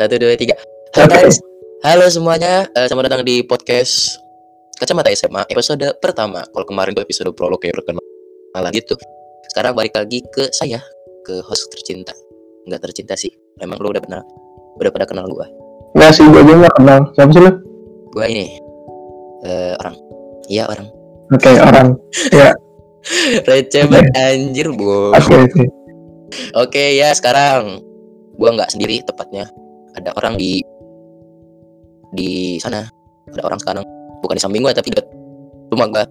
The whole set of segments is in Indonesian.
Satu dua tiga. Halo guys. Halo semuanya. Eh, selamat datang di podcast Kacamata SMA episode pertama. Kalau kemarin tuh episode prolog kayak perkenalan gitu. Sekarang balik lagi ke saya, ke host tercinta. Enggak tercinta sih. Emang lu udah pernah udah pada kenal gua. Nggak sih, gue juga nggak kenal. Siapa sih lu? Gua ini eh orang. Iya orang. Oke, orang. Receh banget anjir, Bu. Oke, oke. Oke ya sekarang gua nggak sendiri tepatnya ada orang di di sana ada orang sekarang bukan di samping gua tapi di rumah gua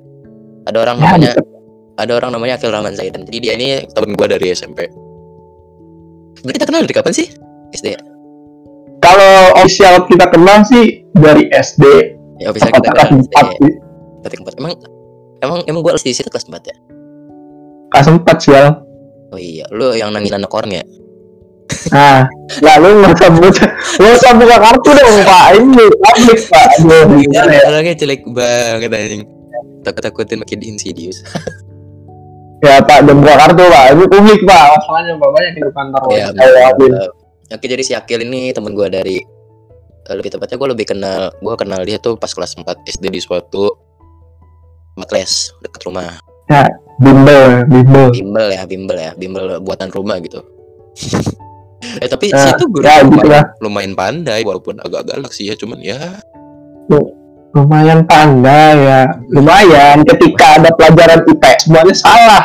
ada orang Ya, namanya gitu. ada orang namanya Akil Rahman Zaidan jadi dia ini temen gua dari SMP Sebenarnya kita kenal dari kapan sih SD ya? Kalau official kita kenal sih dari SD. ya bisa Apa kita kelas kenal empat SD sih? kelas empat emang emang emang gua harus di situ kelas empat ya Kelas empat sih ya. oh iya lu yang nangin anak orang ya Nah, lalu nggak usah buka, nggak usah buka kartu dong Pak. Ini publik Pak. Ya? orangnya jelek banget anjing takut takutin makin insidious Ya Pak, jangan buka kartu Pak. Ini publik Pak. Masalahnya Pak banyak di kantor. Iya, betul. Oke, jadi si Akil ini temen gue dari eh, lebih tepatnya gue lebih kenal gue kenal dia tuh pas kelas 4 SD di suatu tempat les dekat rumah Bimbel, bimbel. bimbel ya bimbel ya bimbel buatan rumah gitu eh tapi Nah, si itu guru ya, gitu lumayan, lumayan pandai walaupun agak galak sih ya cuman ya Lumayan pandai ya. Lumayan. Ketika ada pelajaran IPS semuanya salah.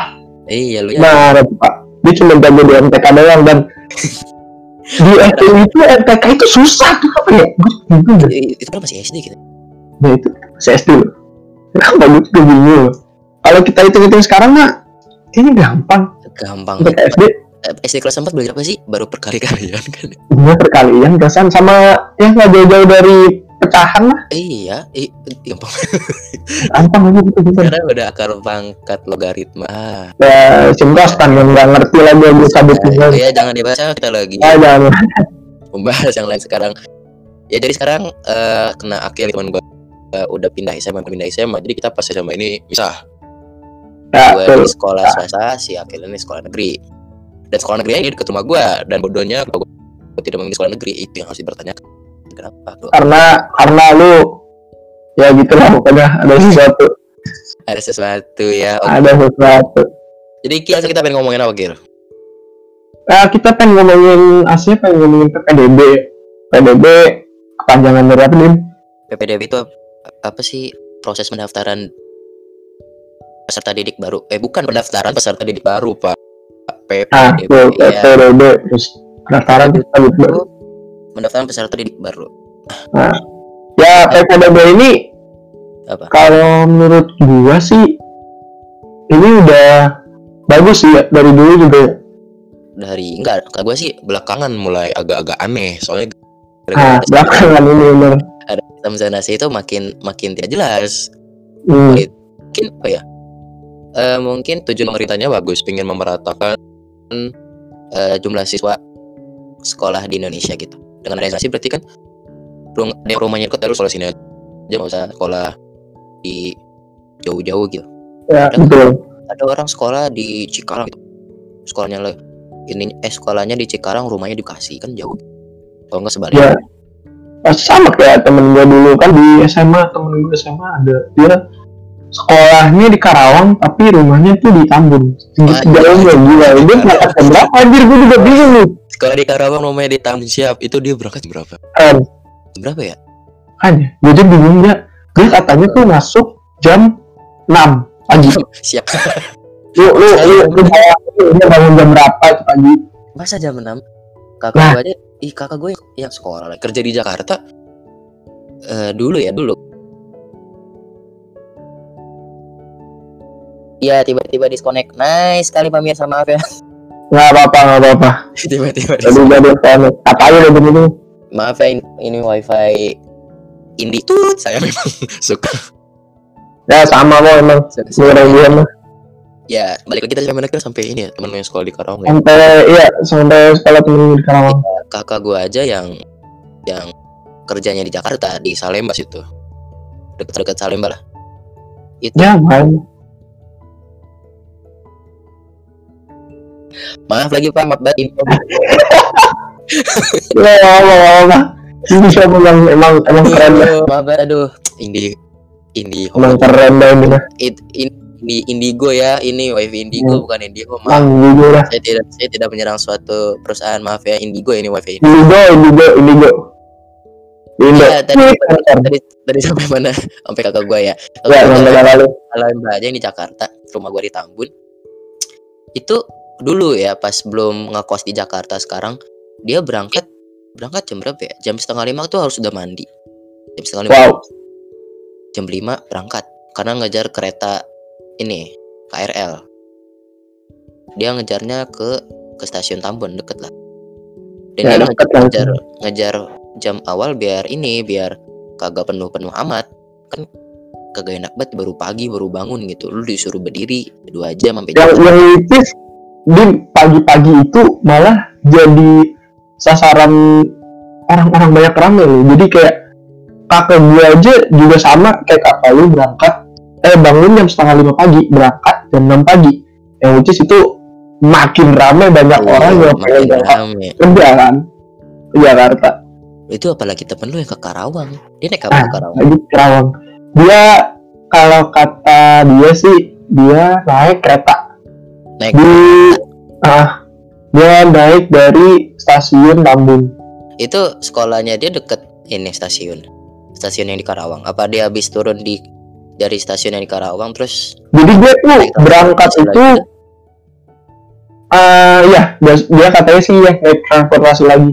iya lu ya Nah, Pak. Dia cuma jago di MTK doang dan di SD itu MTK itu susah tuh apa ya? Gue itu kan masih SD gitu Nah itu masih SD loh. Kenapa gue bingung. Kalau kita hitung-hitung sekarang mah ini gampang. gampang Untuk banget. SD SD kelas 4 belajar apa sih? Baru perkali-kalian kan. Gue perkalian perasaan sama ya nggak jauh-jauh dari pecahan lah. iya i- gampang Gampang aja gitu gitu. karena udah akar pangkat logaritma. Ya simkostan yang nggak ngerti lagi gue sabut tinggal. ya jangan dibaca kita lagi. Ya jangan. membahas yang lain sekarang. Ya jadi sekarang eh, kena akhir teman gue udah pindah SMA pindah SMA jadi kita pas SMA ini misah. Ya, gue di sekolah swasta si Akil ini sekolah negeri dan sekolah negeri ini dekat rumah gue dan bodohnya kalau gue tidak memilih sekolah negeri itu yang harus dipertanyakan. Kenapa karena karena lu ya gitulah pokoknya. Ada sesuatu. Ada sesuatu ya. Oke. ada sesuatu. Jadi Kil kita pengen ngomongin apa Kil nah kita pengen ngomongin aslinya pengen ngomongin PPDB PPDB kepanjangan dari apa nih PPDB itu ap- apa sih? Proses pendaftaran peserta didik baru. Eh bukan pendaftaran peserta didik baru pak ah PPDB tuh ya. Terus pendaftaran kita gitu itu pendaftaran peserta didik baru? Ya PPDB ini apa? kalau menurut gua sih ini udah bagus sih ya dari dulu juga. Dari enggak kata gue sih belakangan mulai agak-agak aneh soalnya ah belakangan ini bener. ada zonasi itu makin makin tidak jelas. Hmm. mungkin apa ya? Eh, mungkin tujuan pemerintahnya bagus ingin memeratakan eh, jumlah siswa sekolah di Indonesia gitu. Dengan ada zonasi berarti kan ada yang rumahnya dekat harus sekolah sini aja nggak usah sekolah di jauh-jauh gitu. Ya betul. ada orang sekolah di Cikarang gitu. sekolahnya le- ini eh sekolahnya di Cikarang rumahnya di Bekasi kan jauh. Kalau nggak sebaliknya. Ya sama kayak temen gue dulu. Kan di SMA temen gue SMA ada dia sekolahnya di Karawang tapi rumahnya tuh di Tambun Wah, jauhnya gila. Dia berangkat jam berapa? Anjir gue juga bingung nih. Sekolah di Karawang rumahnya di Tamsiap itu dia berangkat jam berapa? Kan berapa ya? Hanya gue juga bingung ya dia katanya tuh masuk jam 6 pagi siap. Lu lu lu lu dia bangun jam berapa tuh pagi masa jam 6 kakak Nah. gue aja ih kakak gue yang sekolah lah, kerja di Jakarta eh dulu ya dulu Iya tiba-tiba disconnect. Nice sekali pemirsa maaf ya. Nggak apa-apa nggak apa-apa. Tiba-tiba jadi dis- jadi konek apa aja udah begini? Maaf ya in- ini wifi Indi tut Saya memang suka. Ya sama kok emang. Gue orang dia mah Ya balik lagi kita sampai mana sampai ini ya Temen yang sekolah di Karawang ya. sampai iya sampai sekolah temen di Karawang Kakak gue aja yang Yang kerjanya di Jakarta Di Salemba situ Dekat-dekat Salemba lah. Itu. Ya main Maaf lagi Pak, maaf banget info. Ya Allah, Allah. Ini siapa yang emang emang keren. Aduh, maaf banget, aduh indie indie Emang keren ini dah. It, in, ini indigo ya ini wifi indigo Hmm. bukan indigo maaf jujur dah. saya tidak saya tidak menyerang suatu perusahaan maaf ya indigo ini wifi ini Indigo, Indigo, Indigo. Indo. Iya, tadi, tadi tadi sampai mana sampai kakak gua ya kakak Ya, kalau mbak aja yang di Jakarta rumah gua di Tambun itu dulu ya pas belum ngekos di Jakarta sekarang dia berangkat berangkat jam berapa ya? Jam setengah lima tuh harus sudah mandi. Jam setengah lima. Wow. jam lima berangkat karena ngejar kereta ini KRL dia ngejarnya ke ke stasiun Tambun deket lah. Dan Ya, dia deket ngejar, langsung. ngejar ngejar jam awal biar ini biar kagak penuh penuh amat. Kan kagak enak banget baru pagi baru bangun gitu. Lu disuruh berdiri dua jam sampai Yang jam yang di pagi-pagi itu malah jadi sasaran orang-orang banyak rame loh. Jadi kayak kakak gue aja juga sama kayak kakak lu berangkat eh bangun jam setengah lima pagi berangkat jam enam pagi. Yang which is itu makin rame banyak Iya, orang yang pengen berangkat. kerja kan? Ke Jakarta. Itu apalagi temen lu yang ke Karawang. Dia naik apa Ah. ke Karawang. lagi Kerawang dia kalau kata dia sih dia naik kereta naik. Di ah dia naik dari stasiun Tambun. Itu sekolahnya dia deket ini stasiun. Stasiun yang di Karawang. Apa dia habis turun di dari stasiun yang di Karawang terus jadi gue tuh berangkat itu ah ya dia- dia katanya sih ya naik transportasi lagi.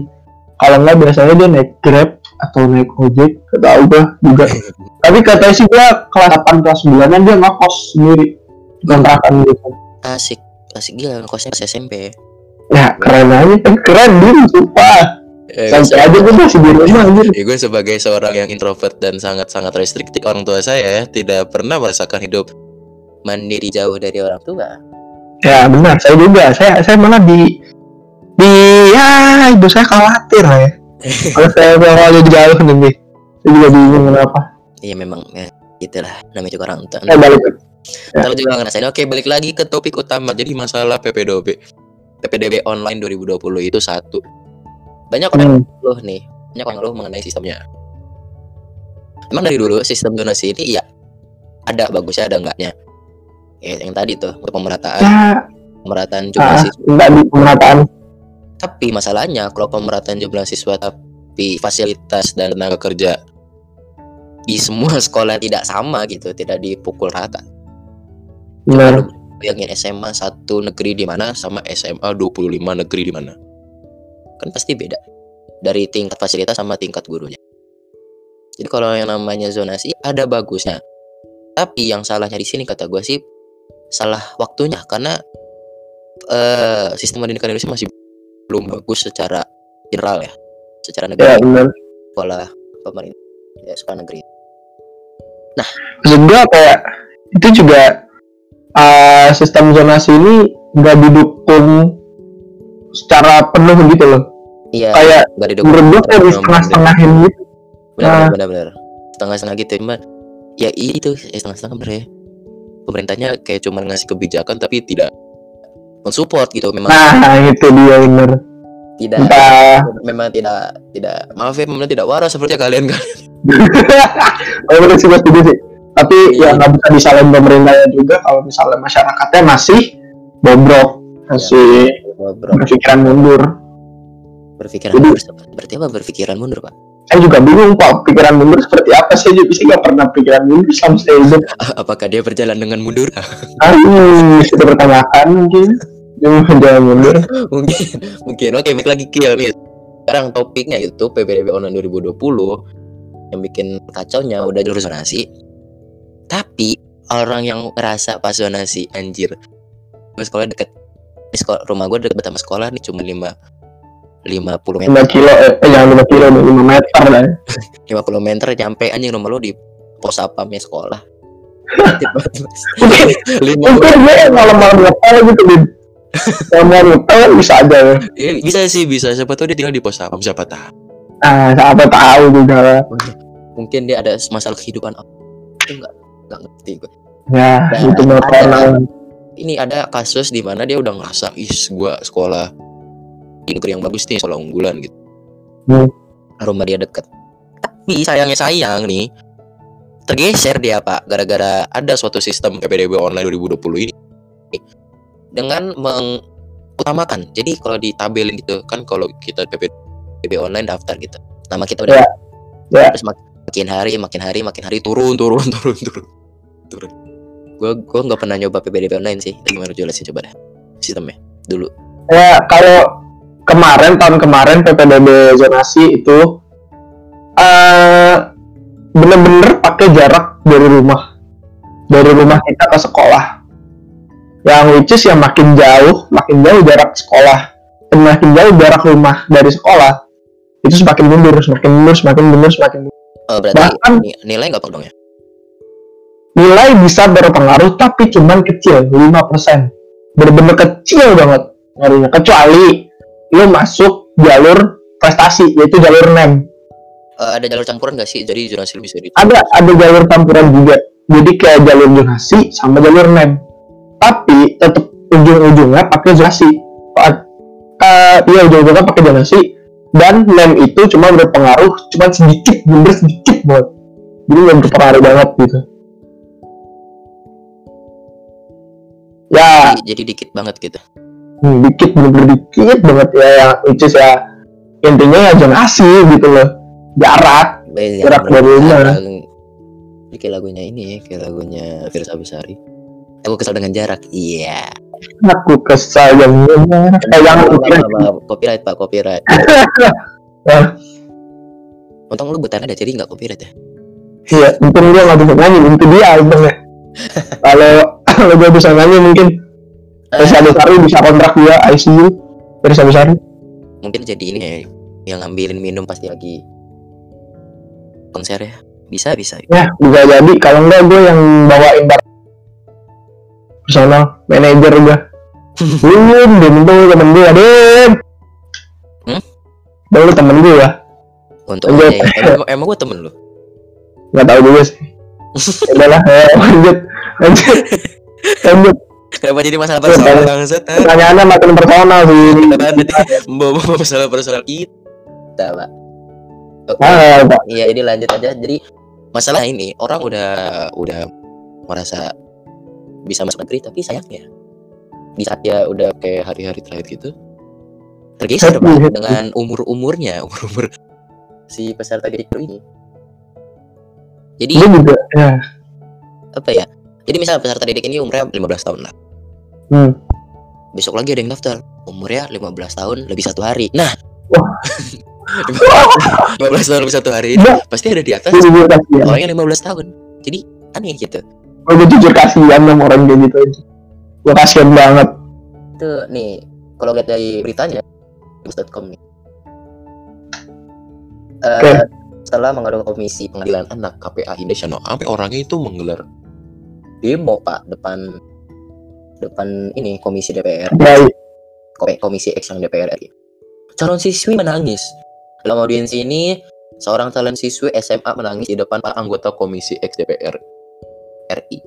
Kalau nggak biasanya dia naik grab atau naik ojek gak tau gue juga. Tapi katanya sih dia kelas 8 kelas 9 an dia ngekos sendiri. Kontrakan gitu asik asik gila kosnya pas SMP ya keren aja kan keren dia sumpah Eh, sampai aja gue masih di rumah anjir Ya, gue sebagai seorang yang introvert dan sangat-sangat restriktif orang tua saya tidak pernah merasakan hidup mandiri jauh dari orang tua. Ya benar, saya juga. Saya saya malah di di ya ibu saya khawatir lah ya. Kalau saya mau jauh nanti, saya juga bingung kenapa. Iya memang ya gitulah namanya juga orang tua. Saya balik. Ntar lu juga ngerasain. Oke balik lagi ke topik utama. Jadi masalah PPDB, PPDB online 2020 itu satu. Banyak orang Hmm. loh nih, banyak orang loh mengenai sistemnya. Emang dari dulu sistem donasi ini ya ada bagusnya ada enggaknya. Ya, yang tadi tuh untuk pemerataan Ya, pemerataan jumlah ah, siswa. enggak di pemerataan. Tapi masalahnya kalau pemerataan jumlah siswa tapi fasilitas dan tenaga kerja di semua sekolah tidak sama gitu, tidak dipukul rata. Benar. Lu bayangin SMA satu negeri di mana sama SMA 25 negeri di mana. Kan pasti beda dari tingkat fasilitas sama tingkat gurunya. Jadi kalau yang namanya zonasi ada bagusnya. Tapi yang salahnya di sini kata gue sih salah waktunya karena eh sistem pendidikan Indonesia masih belum bagus secara general ya, secara Ya negara benar. sekolah pemerintah ya sekolah negeri. Maksud gua kayak itu juga ah, sistem zonasi ini nggak didukung secara penuh gitu loh. Iya, Kayak menurut secara kayak setengah-setengahin gitu. benar Ah. benar benar setengah-setengah gitu cuman ya itu ya setengah-setengah bener ya pemerintahnya kayak cuma ngasih kebijakan tapi tidak mensupport gitu memang Nah itu dia bener. tidak Entah memang tidak tidak maaf ya pemerintah tidak waras seperti kalian kan Oh, sih gue sih. Tapi Iya. ya nggak bisa disalahin pemerintahnya juga kalau misalnya masyarakatnya masih bobrok, masih bro berpikiran mundur. berpikiran Jadi- mundur berarti apa berpikiran mundur pak Saya juga bingung pak, pikiran mundur seperti apa sih? Jadi sih nggak pernah pikiran mundur selama saya hidup. apakah dia berjalan dengan mundur Aduh, itu pertanyaan mungkin. Jangan jangan mundur. mungkin mungkin oke balik lagi kill nih sekarang topiknya itu PPDB online 2020 yang bikin kacaunya udah jalur zonasi tapi orang yang ngerasa pas zonasi anjir gue sekolah deket ini sekolah, rumah gue deket sama sekolah nih cuma lima lima puluh meter 5 kilo, eh, eh jangan 5 kilo, 5 meter lah. ya. lima puluh meter nyampe anjing rumah lo di pos apamnya sekolah lima Mungkin gue malam-malam ngepel gitu, Din. Malam-malam ngepel bisa aja ya. Ya, bisa sih bisa siapa tahu dia tinggal di pos apa siapa tahu Ah, siapa tahu juga. mungkin dia ada masalah kehidupan apa itu nggak ngerti gue Ya, Nah, itu mau ada. ini ada kasus di mana dia udah ngerasa is gua sekolah di negeri yang bagus nih sekolah unggulan gitu Hmm. rumah dia deket tapi sayangnya sayang nih tergeser dia pak gara-gara ada suatu sistem PPDB online 2020 ini dengan mengutamakan jadi kalau ditabelin gitu kan kalau kita PPDB online daftar gitu nama kita udah Ya. Ya. terus mak- makin hari makin hari makin hari turun turun turun turun turun gue gue nggak pernah nyoba PPDB online sih. Gimana jelasin coba deh. Sistemnya dulu. Ya kalau kemarin tahun kemarin PPDB zonasi itu eh bener-bener pakai jarak dari rumah. Dari rumah kita ke sekolah. Yang which is yang makin jauh makin jauh jarak sekolah. Makin jauh jarak rumah dari sekolah itu semakin mundur semakin mundur semakin mundur semakin mundur. Eh, berarti Bahkan- ni- nilai nggak dong ya nilai bisa berpengaruh tapi cuman kecil 5% bener-bener kecil banget ngaruhnya kecuali lu masuk jalur prestasi yaitu jalur NEM. Eh, ada jalur campuran nggak sih? Jadi zonasi bisa di ada ada jalur campuran juga. Jadi kayak jalur zonasi sama jalur NEM. Tapi tetap ujung-ujungnya pakai zonasi uh, iya ujung-ujungnya pakai zonasi dan NEM itu cuma berpengaruh cuma sedikit bener sedikit banget. Jadi nggak berpengaruh banget gitu ya jadi, jadi dikit banget gitu hmm, dikit bener-bener dikit banget ya yang which is ya intinya ya zonasi gitu loh jarak Eh, Gerak yang dari rumah. Ini kayak lagunya ini ya, kayak lagunya Firsa Besari. Aku kesal dengan jarak. Iya. aku kesal yang jarak eh jangan copyright pak, copyright. Untung lu buatan ada jadi nggak copyright ya. iya untung dia nggak bisa nyanyi itu dia untungnya kalau kalau gue bisa nyanyi mungkin. Teresa Besari bisa kontrak dia ICU Teresa Besari Mungkin jadi ini ya, yang ngambilin minum pasti lagi konser ya. Bisa bisa. ya bisa jadi. Kalau enggak gue yang bawain bar personal manager gue Dim, Dim tuh temen gue, Dim Hmm? Lu temen gue ya Untuk aja. Emang, emang gue temen lu. Gak tau juga sih. Udah lah, ya, lanjut. Lanjut Lanjut Kenapa jadi masalah personal bangsat? ah? Pertanyaannya makin personal sih kan membawa masalah personal kita, Pak. Oke. Ah, Pak. Iya, ini lanjut aja. Jadi masalah ini orang udah udah merasa bisa masuk negeri tapi sayangnya di saat dia udah kayak hari-hari terakhir gitu tergeser Pak, dengan umur-umurnya, umur-umur si peserta didik ini. Jadi Gue juga ya. apa ya? Jadi misal peserta didik ini umurnya 15 tahun lah. Hmm. Besok lagi ada yang daftar. Umurnya 15 tahun lebih satu hari. Nah, Wah. 15 tahun lebih satu hari Iya. pasti ada di atas orang yang 15 tahun. Jadi aneh gitu. Gue jujur kasihan sama orang kayak gitu aja Gue kasihan banget Itu nih kalau lihat dari beritanya news.com nih. Eh, Oke. setelah mengadu komisi pengadilan anak KPA Indonesia sampai orangnya itu menggelar demo Pak depan depan ini komisi DPR. Baik Kom- Komisi X yang DPR RI. Calon siswi menangis. Dalam audiensi ini, seorang calon siswi SMA menangis di depan para anggota Komisi X DPR RI.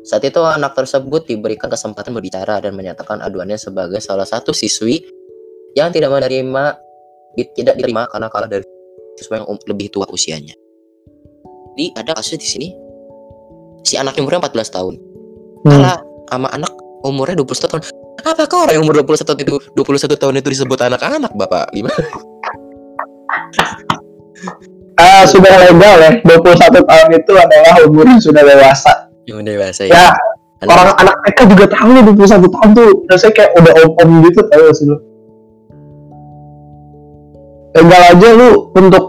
Saat itu anak tersebut diberikan kesempatan berbicara dan menyatakan aduannya sebagai salah satu siswi yang tidak menerima tidak diterima karena kalah dari siswa yang um- lebih tua usianya. Jadi ada kasus di sini si anak umurnya 14 tahun hmm. sama anak umurnya 21 tahun. Apakah orang yang umur 21 tahun itu 21 tahun itu disebut anak-anak, Bapak? Gimana? Ah, Sudah legal ya 21 tahun itu adalah umur yang sudah dewasa Yang dewasa Ya Anak- orang anak TK juga tahu nih 21 tahun tuh rasanya kayak udah om-om gitu tahu sih lu legal aja lu untuk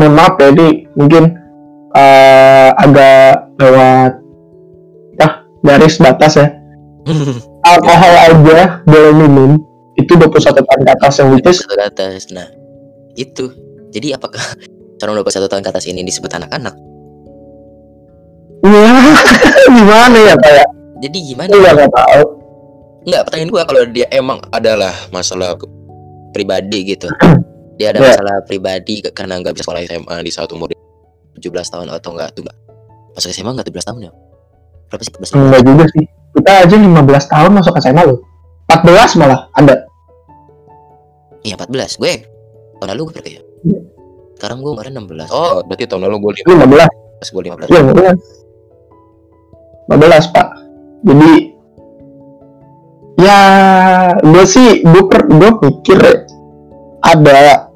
mohon maaf ya ini mungkin eh, agak lewat ah, garis batas ya alkohol aja boleh minum itu 21 tahun ke atas yang which is Satu ke atas. Nah, itu. Jadi apakah calon 21 tahun ke atas ini disebut anak-anak? ya gimana ya kayak Jadi gimana? lu gak tahu Enggak, pertanyaan gua kalau dia emang adalah masalah pribadi gitu. Dia ada Ya. masalah pribadi karena nggak bisa sekolah SMA di saat umur 17 tahun atau enggak tuh enggak. Masuk SMA enggak 17 tahun ya? Berapa sih? 14 tahun? enggak juga sih. Kita aja 15 tahun masuk SMA loh. 14 malah ada. Iya 14 Gue tahun lalu gue berapa ya? Iya. Sekarang gue kemarin 16 Oh berarti tahun lalu gue Lu 15 15 Gue 15 Iya 15 15 pak. Jadi Ya Gue sih Gue, gue mikir Ada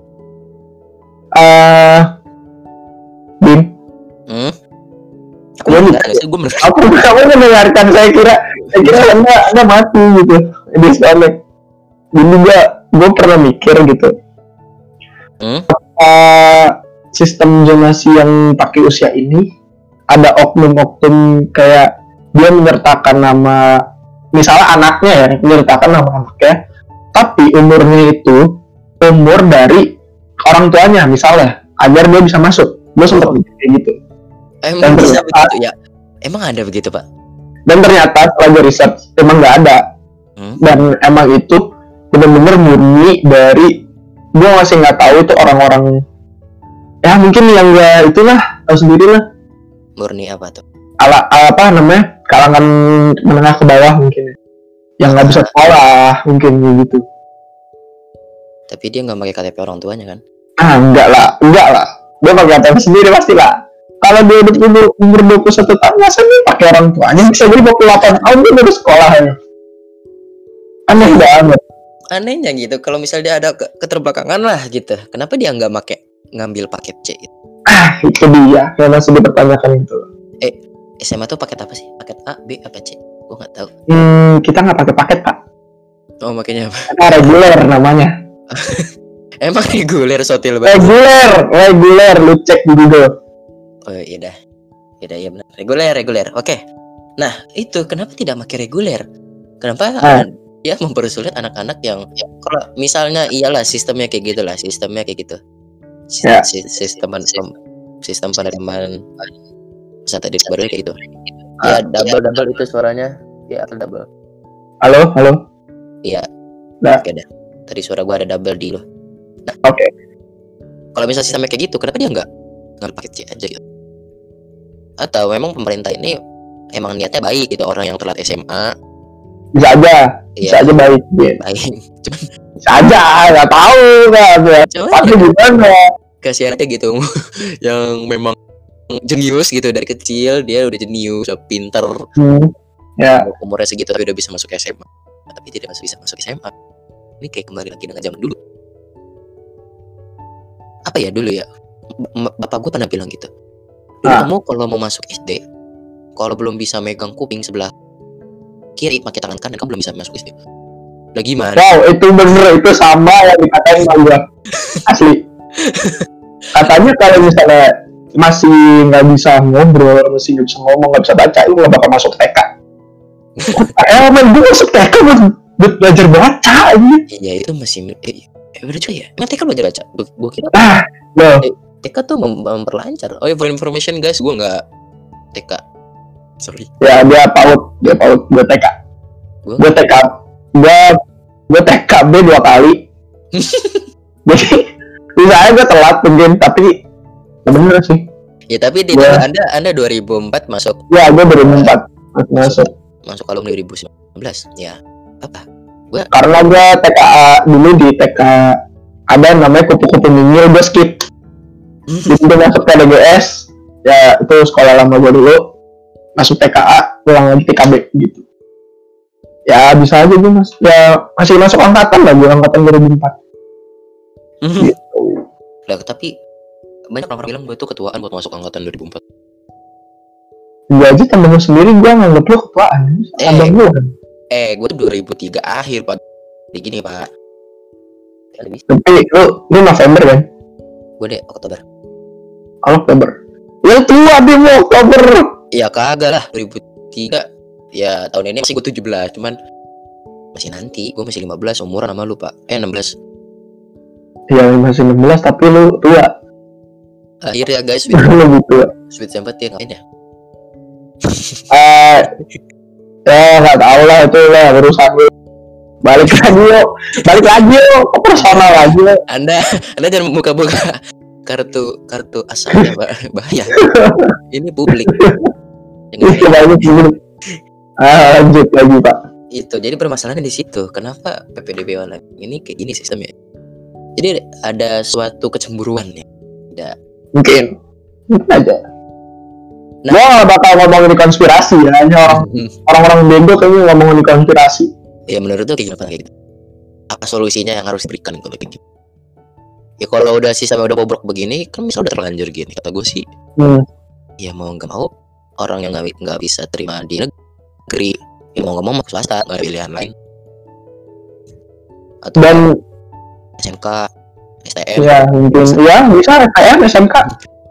eh Bim. Hmm? Aku sih Gue menurut Aku kamu mendengarkan saya kira Saya kira anda, anda mati gitu. Disconnect Jadi gue Gue pernah mikir gitu. Hmm? eh, sistem zonasi yang pakai usia ini ada oknum-oknum kayak dia menyertakan nama misalnya anaknya ya menyertakan nama anaknya tapi umurnya itu umur dari orang tuanya misalnya agar dia bisa masuk gue sempat mikir kayak gitu. Emang Dan bisa ternyata- begitu ya? Emang ada begitu pak? Dan ternyata setelah gue riset emang nggak ada. Hmm? dan emang itu bener-bener murni dari gue masih nggak tahu itu orang-orang ya mungkin yang gak itulah tahu sendiri lah Murni apa tuh? Ala, ala- apa namanya kalangan menengah ke bawah mungkin. Ya. yang nggak bisa sekolah mungkin gitu. Tapi dia nggak pakai KTP orang tuanya kan? Ah enggak lah enggak lah dia pakai ATM sendiri pasti lah kalau dia udah umur umur 21 tahun masa dia pakai orang tuanya? Bisa jadi 28 tahun dia udah sekolah ya. Aneh banget. Anehnya gitu Kalau misalnya dia ada ke- keterbelakangan lah gitu. Kenapa dia nggak make ngambil paket C itu? Ah itu dia yang masih dipertanyakan itu. SMA tuh paket apa sih? Paket A, B, apa C? Gue nggak tahu. hmm, kita nggak pakai paket pak. Oh makanya apa? kita reguler namanya Emang reguler sotil banget. reguler reguler lu cek di Google Oh iya dah. Iya dah, iya benar. Reguler, reguler. Oke. Nah itu kenapa tidak pakai reguler? Kenapa Ah. dia mempersulit anak-anak yang ya, kalau misalnya iyalah sistemnya kayak gitu lah, sistemnya kayak gitu. Ya. sis- Sistem sistem sistem penerimaan peserta didik baru kayak gitu. Ah. Ya double double itu suaranya. Ya atau double. halo halo Iya. Dah. Oke dah. Tadi suara gua ada double di lo. Oke Kalau misalnya sistemnya kayak gitu, kenapa dia nggak ngambil paket C aja gitu? Atau memang pemerintah ini emang niatnya baik gitu orang yang telat SMA, bisa aja bisa ya aja baik dia baik. bisa aja nggak tahu nggak tapi ya, gimana kasihan aja gitu yang memang jenius gitu dari kecil dia udah jenius, udah pinter, hmm. ya umurnya segitu tapi udah bisa masuk SMA, tapi tidak masih bisa masuk SMA. Ini kayak kembali lagi dengan zaman dulu. Apa ya dulu ya? Bapak gue pernah bilang gitu. Dulu Ah. kamu kalau mau masuk SD, kalau belum bisa megang kuping sebelah kiri pakai tangan kanan kamu belum bisa masuk SD. Lah gimana? wow itu bener itu sama yang dikatain sama gua asli katanya kalau misalnya masih nggak bisa ngobrol masih nggak bisa ngomong nggak bisa baca itu nggak bakal masuk TK eh men gue masuk TK buat, buat belajar baca ini Iya itu masih eh, eh udah juga ya. Emang TK belajar baca. Gue kira ah loh TK tuh mem- memperlancar. Oh ya for information guys, gue nggak TK. Sorry. ya dia paut dia paut gue TK Gua- gue TK gue gue TKB dua kali jadi bisa aja gue telat mungkin tapi ya bener sih Ya tapi di Gua- Anda Anda 2004 masuk ya gue baru empat masuk masuk alumni 2019. Ya. Apa? Karena gue TKA dulu di TK ada namanya kupu-kupu mingil gue skip. Jadi gue masuk KDGS ya itu sekolah lama gue dulu. Masuk TKA pulang lagi TKB gitu. Ya bisa aja gue mas ya masih masuk angkatan lah gue angkatan 2004 gitu. Lah tapi banyak orang bilang gue tuh ketuaan buat masuk angkatan 2004. gue aja temen lu sendiri gue nganggep lu ketuaan Eh. abang gue kan Eh, gue tuh 2003 akhir pak. Jadi gini pak. Ya, tapi lu lu November kan Gue deh Oktober. Oh, Oktober ya tua mau Oktober Ya kagak lah 2003. Ya tahun ini masih gue 17 cuman masih nanti gue masih 15 umuran sama lu pak. Eh 16. ya masih 16 tapi lu tua Akhirnya guys sweet, sweet sympathy ngapain ya? eh ya nggak tahu lah itu lah urusan lu balik lagi yuk balik lagi yuk ke personal lagi yuk Anda Anda jangan buka-buka kartu kartu asalnya Pak. bahaya. Ini publik. Ih, lagi dulu ah, lanjut lagi pak. Itu jadi permasalahannya di situ. Kenapa PPDB online ini kayak gini sistemnya? Jadi ada suatu kecemburuan ya. Tidak. mungkin. Mungkin aja Nah. gua gak bakal ngomongin konspirasi ya hanya orang orang-orang bego kayaknya ngomongin konspirasi ya menurut tuh kayak gitu? Apa solusinya yang harus diberikan kalau kayak gitu? Ya kalau udah sistemnya udah bobrok begini, kan misalnya udah terlanjur gini. Kata gue sih, hmm. ya mau nggak mau orang yang nggak nggak bisa terima di negeri, ya mau nggak mau masuk swasta, nggak ada pilihan lain. Atau dan SMK, STM, ya mungkin ya bisa STM SMK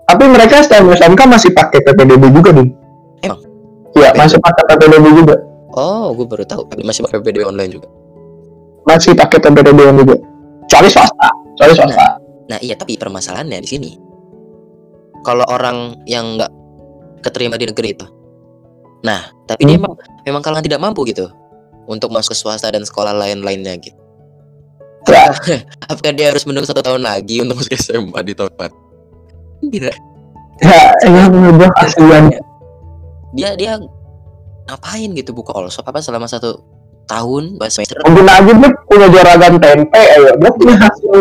tapi mereka STM SMK masih pakai PPDB juga nih Emang? Iya masih pakai PPDB juga Oh, gue baru tahu. Masih pakai PPDB online juga. masih pakai PPDB juga kecuali swasta kecuali swasta Nah, iya tapi permasalahannya di sini. Kalau orang yang nggak keterima di negeri itu. Nah, tapi dia Hmm. memang memang kalangan tidak mampu gitu untuk masuk ke swasta dan sekolah lain-lainnya gitu. Ya. Apakah dia harus menunggu satu tahun lagi untuk masuk SMA di tahun depan? Tidak. ya emang menurut gua kasihan. Dia dia ngapain gitu buka all shop apa selama satu tahun dua semester? Mungkin aja dia punya juragan tempe ayo dia punya hasil.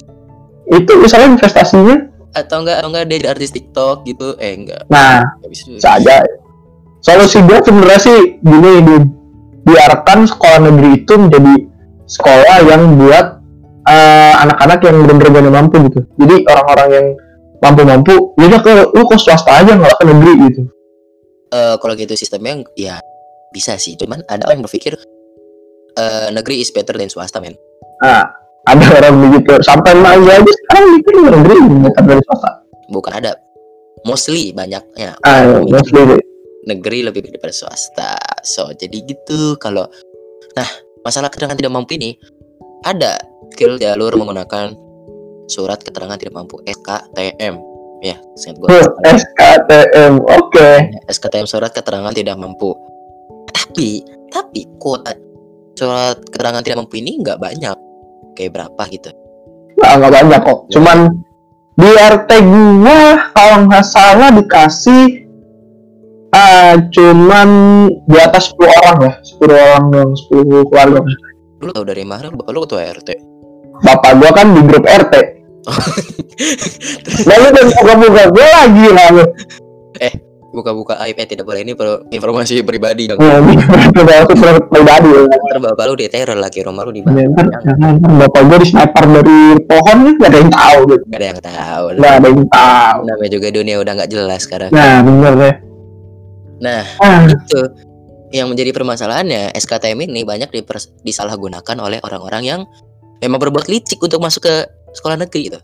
Itu misalnya investasinya? Atau enggak atau enggak dia jadi artis TikTok gitu? Eh enggak. Nah Nggak bisa. bisa aja solusi gue sebenarnya sih gini di biarkan sekolah negeri itu menjadi sekolah yang buat eh, anak-anak yang benar-benar mampu gitu. Jadi orang-orang yang mampu-mampu ya udah ke lu ke swasta aja nggak ke negeri gitu. Eh, kalau gitu sistemnya ya bisa sih. Cuman ada orang yang berpikir eh, negeri is better than swasta men. Nah ada orang begitu sampai aja aja sekarang mikir negeri better dari swasta. Bukan ada. Mostly banyaknya. Ah ya, mostly. negeri lebih daripada swasta. So jadi gitu kalau nah masalah keterangan tidak mampu ini ada skill jalur menggunakan surat keterangan tidak mampu. SKTM ya seingat gue Tuh, SKTM oke. SKTM surat keterangan tidak mampu. Tapi tapi kuota surat keterangan tidak mampu ini nggak banyak. Kayak berapa gitu. Nggak, nggak banyak kok. Cuman di RT gua kalau nggak salah dikasih ah cuman di atas 10 orang ya, 10 orang yang 10 keluarga. lu tau dari mana? Bapak lu ketua RT Bapak gua kan di grup RT. Lalu dan buka-buka. Gua lagi lalu. buka-buka aib eh tidak boleh. Ini per- informasi pribadi dong. Udah itu pribadi. Ntar bapak lu diteror lagi rumah lu di mana Ya, ntar, jangan, bapak gua di sniper dari pohon nih. Gak ada yang tahu gitu. gak ada yang tahu. Gak ada yang tahu. namanya juga dunia udah nggak jelas sekarang. Nah, bener deh. nah Ah, itu yang menjadi permasalahannya. SKTM ini banyak disalahgunakan oleh orang-orang yang memang berbuat licik untuk masuk ke sekolah negeri itu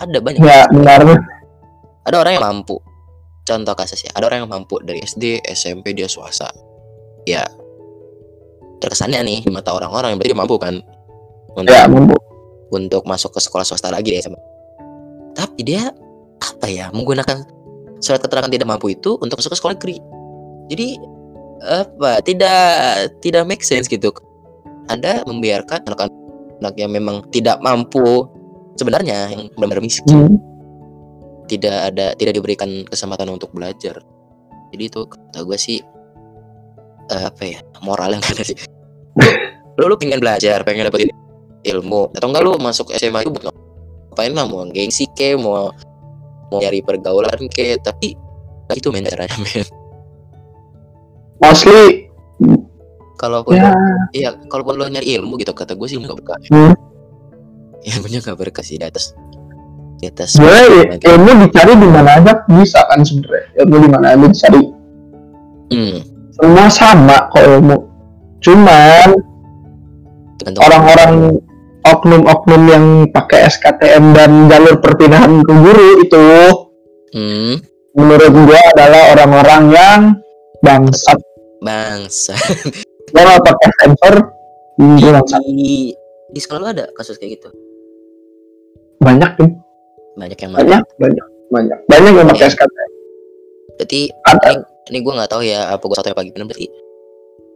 ada banyak. Ya benar. ada orang yang mampu. Contoh kasus ya ada orang yang mampu dari SD SMP dia swasta. Ya terkesannya nih di mata orang-orang yang berarti dia mampu kan? Untuk, Ya, mampu. untuk masuk ke sekolah swasta lagi deh tapi dia apa ya menggunakan surat keterangan tidak mampu itu untuk masuk ke sekolah negeri. Jadi apa tidak tidak make sense gitu. Anda membiarkan anak-anak yang memang tidak mampu sebenarnya yang benar-benar miskin. Hmm. tidak ada tidak diberikan kesempatan untuk belajar. Jadi itu kata gue sih eh, apa ya moral yang ada sih. Lu lu pengen belajar pengen dapetin ilmu. Atau enggak lu masuk SMA itu buat ngapain lah mau gengsi ke mau mau nyari pergaulan ke tapi itu men caranya men. Mostly kalaupun ya. iya kalaupun lo nyari ilmu gitu kata gue sih nggak berkah Hmm. Ilmunya nggak berkah sih di atas. Di atas. Sebenarnya ilmu dicari di mana aja bisa kan sebenarnya. Ilmu di mana aja dicari. Hmm, semua sama kok ilmu. Cuman orang-orang oknum-oknum yang pakai SKTM dan jalur perpindahan ke guru itu hmm, menurut gua adalah orang-orang yang bangsat. Bangsa nggak pakai sensor bangsat. di di sekolah lu ada kasus kayak gitu banyak tuh banyak yang mana banyak banyak banyak. Banyak yang pakai SKTM berarti ada. ini, ini gue nggak tahu ya apa gue satu pagi benar berarti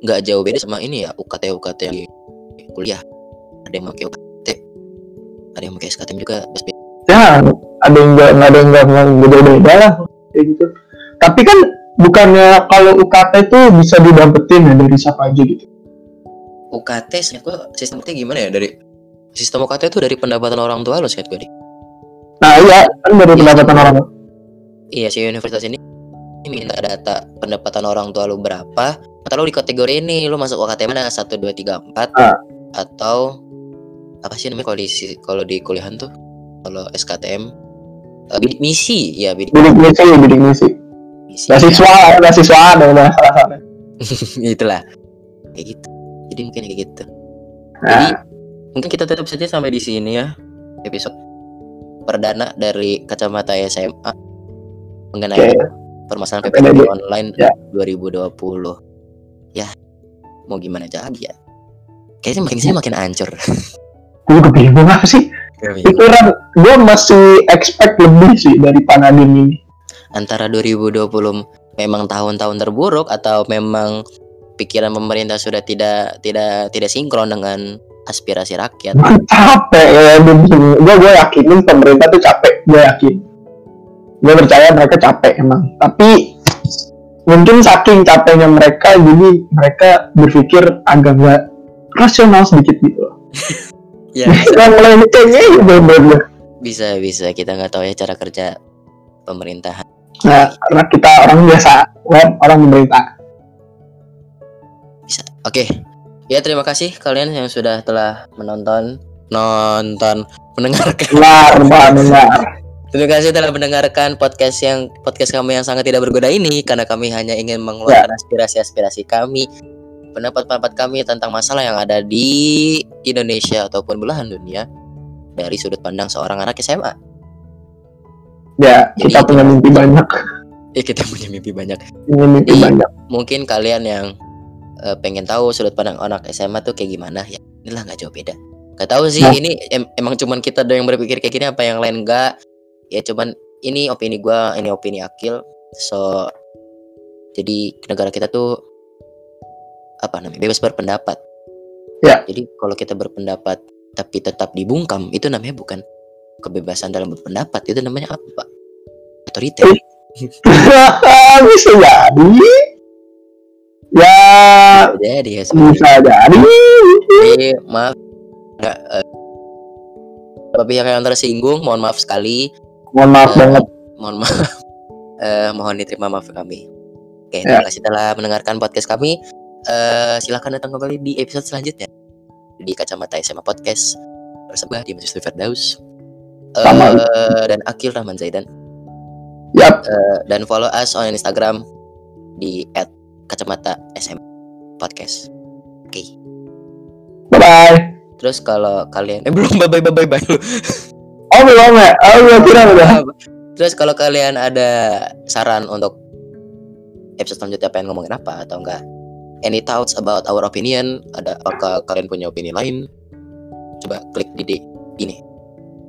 nggak jauh beda sama ini ya UKT UKT yang kuliah. Ada yang pakai UKT ada yang pakai SKTM juga ya ada yang nggak ada yang nggak beda beda lah kayak gitu. Tapi kan bukannya kalau UKT itu bisa didapetin ya dari siapa aja gitu. UKT gue sistemnya gimana ya dari sistem UKT itu dari pendapatan orang tua lo sih gue nih. Nah iya kan dari Iya. pendapatan orang Iya si universitas ini minta data pendapatan orang tua lu berapa? Atau lu di kategori ini lu masuk UKT mana? Satu dua tiga empat? Ah. atau apa sih namanya kalau di kalau di kuliahan tuh? Kalau SKTM eh, bidik misi ya bidik bidik misi. bidik misi. Misi. Beasiswa beasiswa ada udah salah salah itulah. Kayak gitu. Jadi mungkin kayak gitu. Nah, jadi mungkin kita tutup saja sampai di sini ya episode perdana dari kacamata SMA mengenai Oke. permasalahan Dede. online Ya. 2020 ya mau gimana lagi ya kayaknya makin sini makin hancur gue juga bingung apa sih pikiran gue masih expect lebih sih dari Panadin ini antara 2020 memang tahun-tahun terburuk atau memang pikiran pemerintah sudah tidak tidak tidak sinkron dengan aspirasi rakyat. Capek ya gue gue yakinin pemerintah tuh capek. Gue yakin. Gue percaya mereka capek emang. Tapi mungkin saking capeknya mereka jadi mereka berpikir agak gak rasional sedikit gitu. Loh ya yang mulai kayaknya ya bisa bisa. Kita nggak tahu ya cara kerja pemerintahan. Nah karena kita orang biasa web orang pemerintah bisa. Oke ya terima kasih kalian yang sudah telah menonton. Nonton. Mendengarkan. Benar terima kasih telah mendengarkan podcast yang podcast kami yang sangat tidak berguna ini. Karena kami hanya ingin mengeluarkan aspirasi-aspirasi kami. Pendapat-pendapat kami tentang masalah yang ada di Indonesia ataupun belahan dunia dari sudut pandang seorang anak SMA ya Jadi kita punya mimpi banyak. Ya kita punya mimpi banyak. Punya mimpi Jadi- banyak. mungkin kalian yang eh, pengen tahu sudut pandang anak SMA tuh kayak gimana ya inilah nggak jauh beda. Gak tahu sih Nah. ini em- emang cuman kita doang yang berpikir kayak gini apa yang lain enggak ya cuman ini opini gua ini opini Akil. So jadi negara kita tuh apa namanya bebas berpendapat. Ya. jadi kalau kita berpendapat tapi tetap dibungkam itu namanya bukan kebebasan dalam berpendapat itu namanya apa? Pak otoriter. Eh. bisa jadi jadi ya bisa jadi. Jadi maaf. Nggak eh, beberapa pihak yang tersinggung mohon maaf sekali. Mohon maaf Eh, banget. mohon maaf Eh, mohon diterima maaf kami. Oke Ya. terima kasih telah mendengarkan podcast kami. Eh, silahkan datang kembali di episode selanjutnya. Di kacamata SMA podcast. Bersama di Mahasiswa Firdaus Eh, Sama. dan Akil Rahman Zaidan. Yap. Eh, dan follow us on Instagram di @kacamata SM podcast oke bye bye Terus kalau kalian eh belum bye bye bye bye bye oh belum ya oh belum kira udah Terus kalau kalian ada saran untuk episode selanjutnya pengen ngomongin apa atau enggak? Any thoughts about our opinion? Ada apakah kalian punya opini lain? Coba klik di D ini.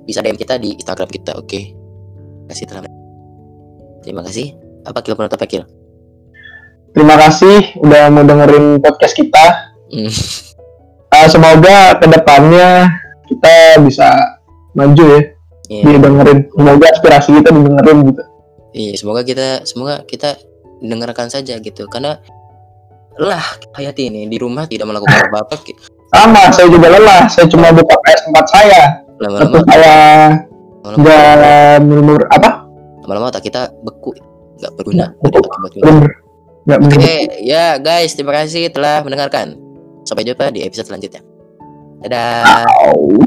Bisa DM kita di Instagram kita, oke? Kasih telah. Terima kasih. Apa kilo penutup Kil? Terima kasih udah mau dengerin podcast kita. Hmm. Eh, semoga ke depannya kita bisa maju ya Iya. didengerin. Semoga aspirasi kita didengerin gitu. Iya, semoga kita semoga kita dengarkan saja gitu. Karena lelah Hayati ini di rumah tidak melakukan apa-apa. Sama saya juga lelah. Saya cuma buka PS4 saya. Lama-lama saya nggak apa? Lama-lama otak kita beku nggak berguna. Bener nggak oke bener ya guys terima kasih telah mendengarkan. Sampai jumpa di episode selanjutnya. Dadah. Au.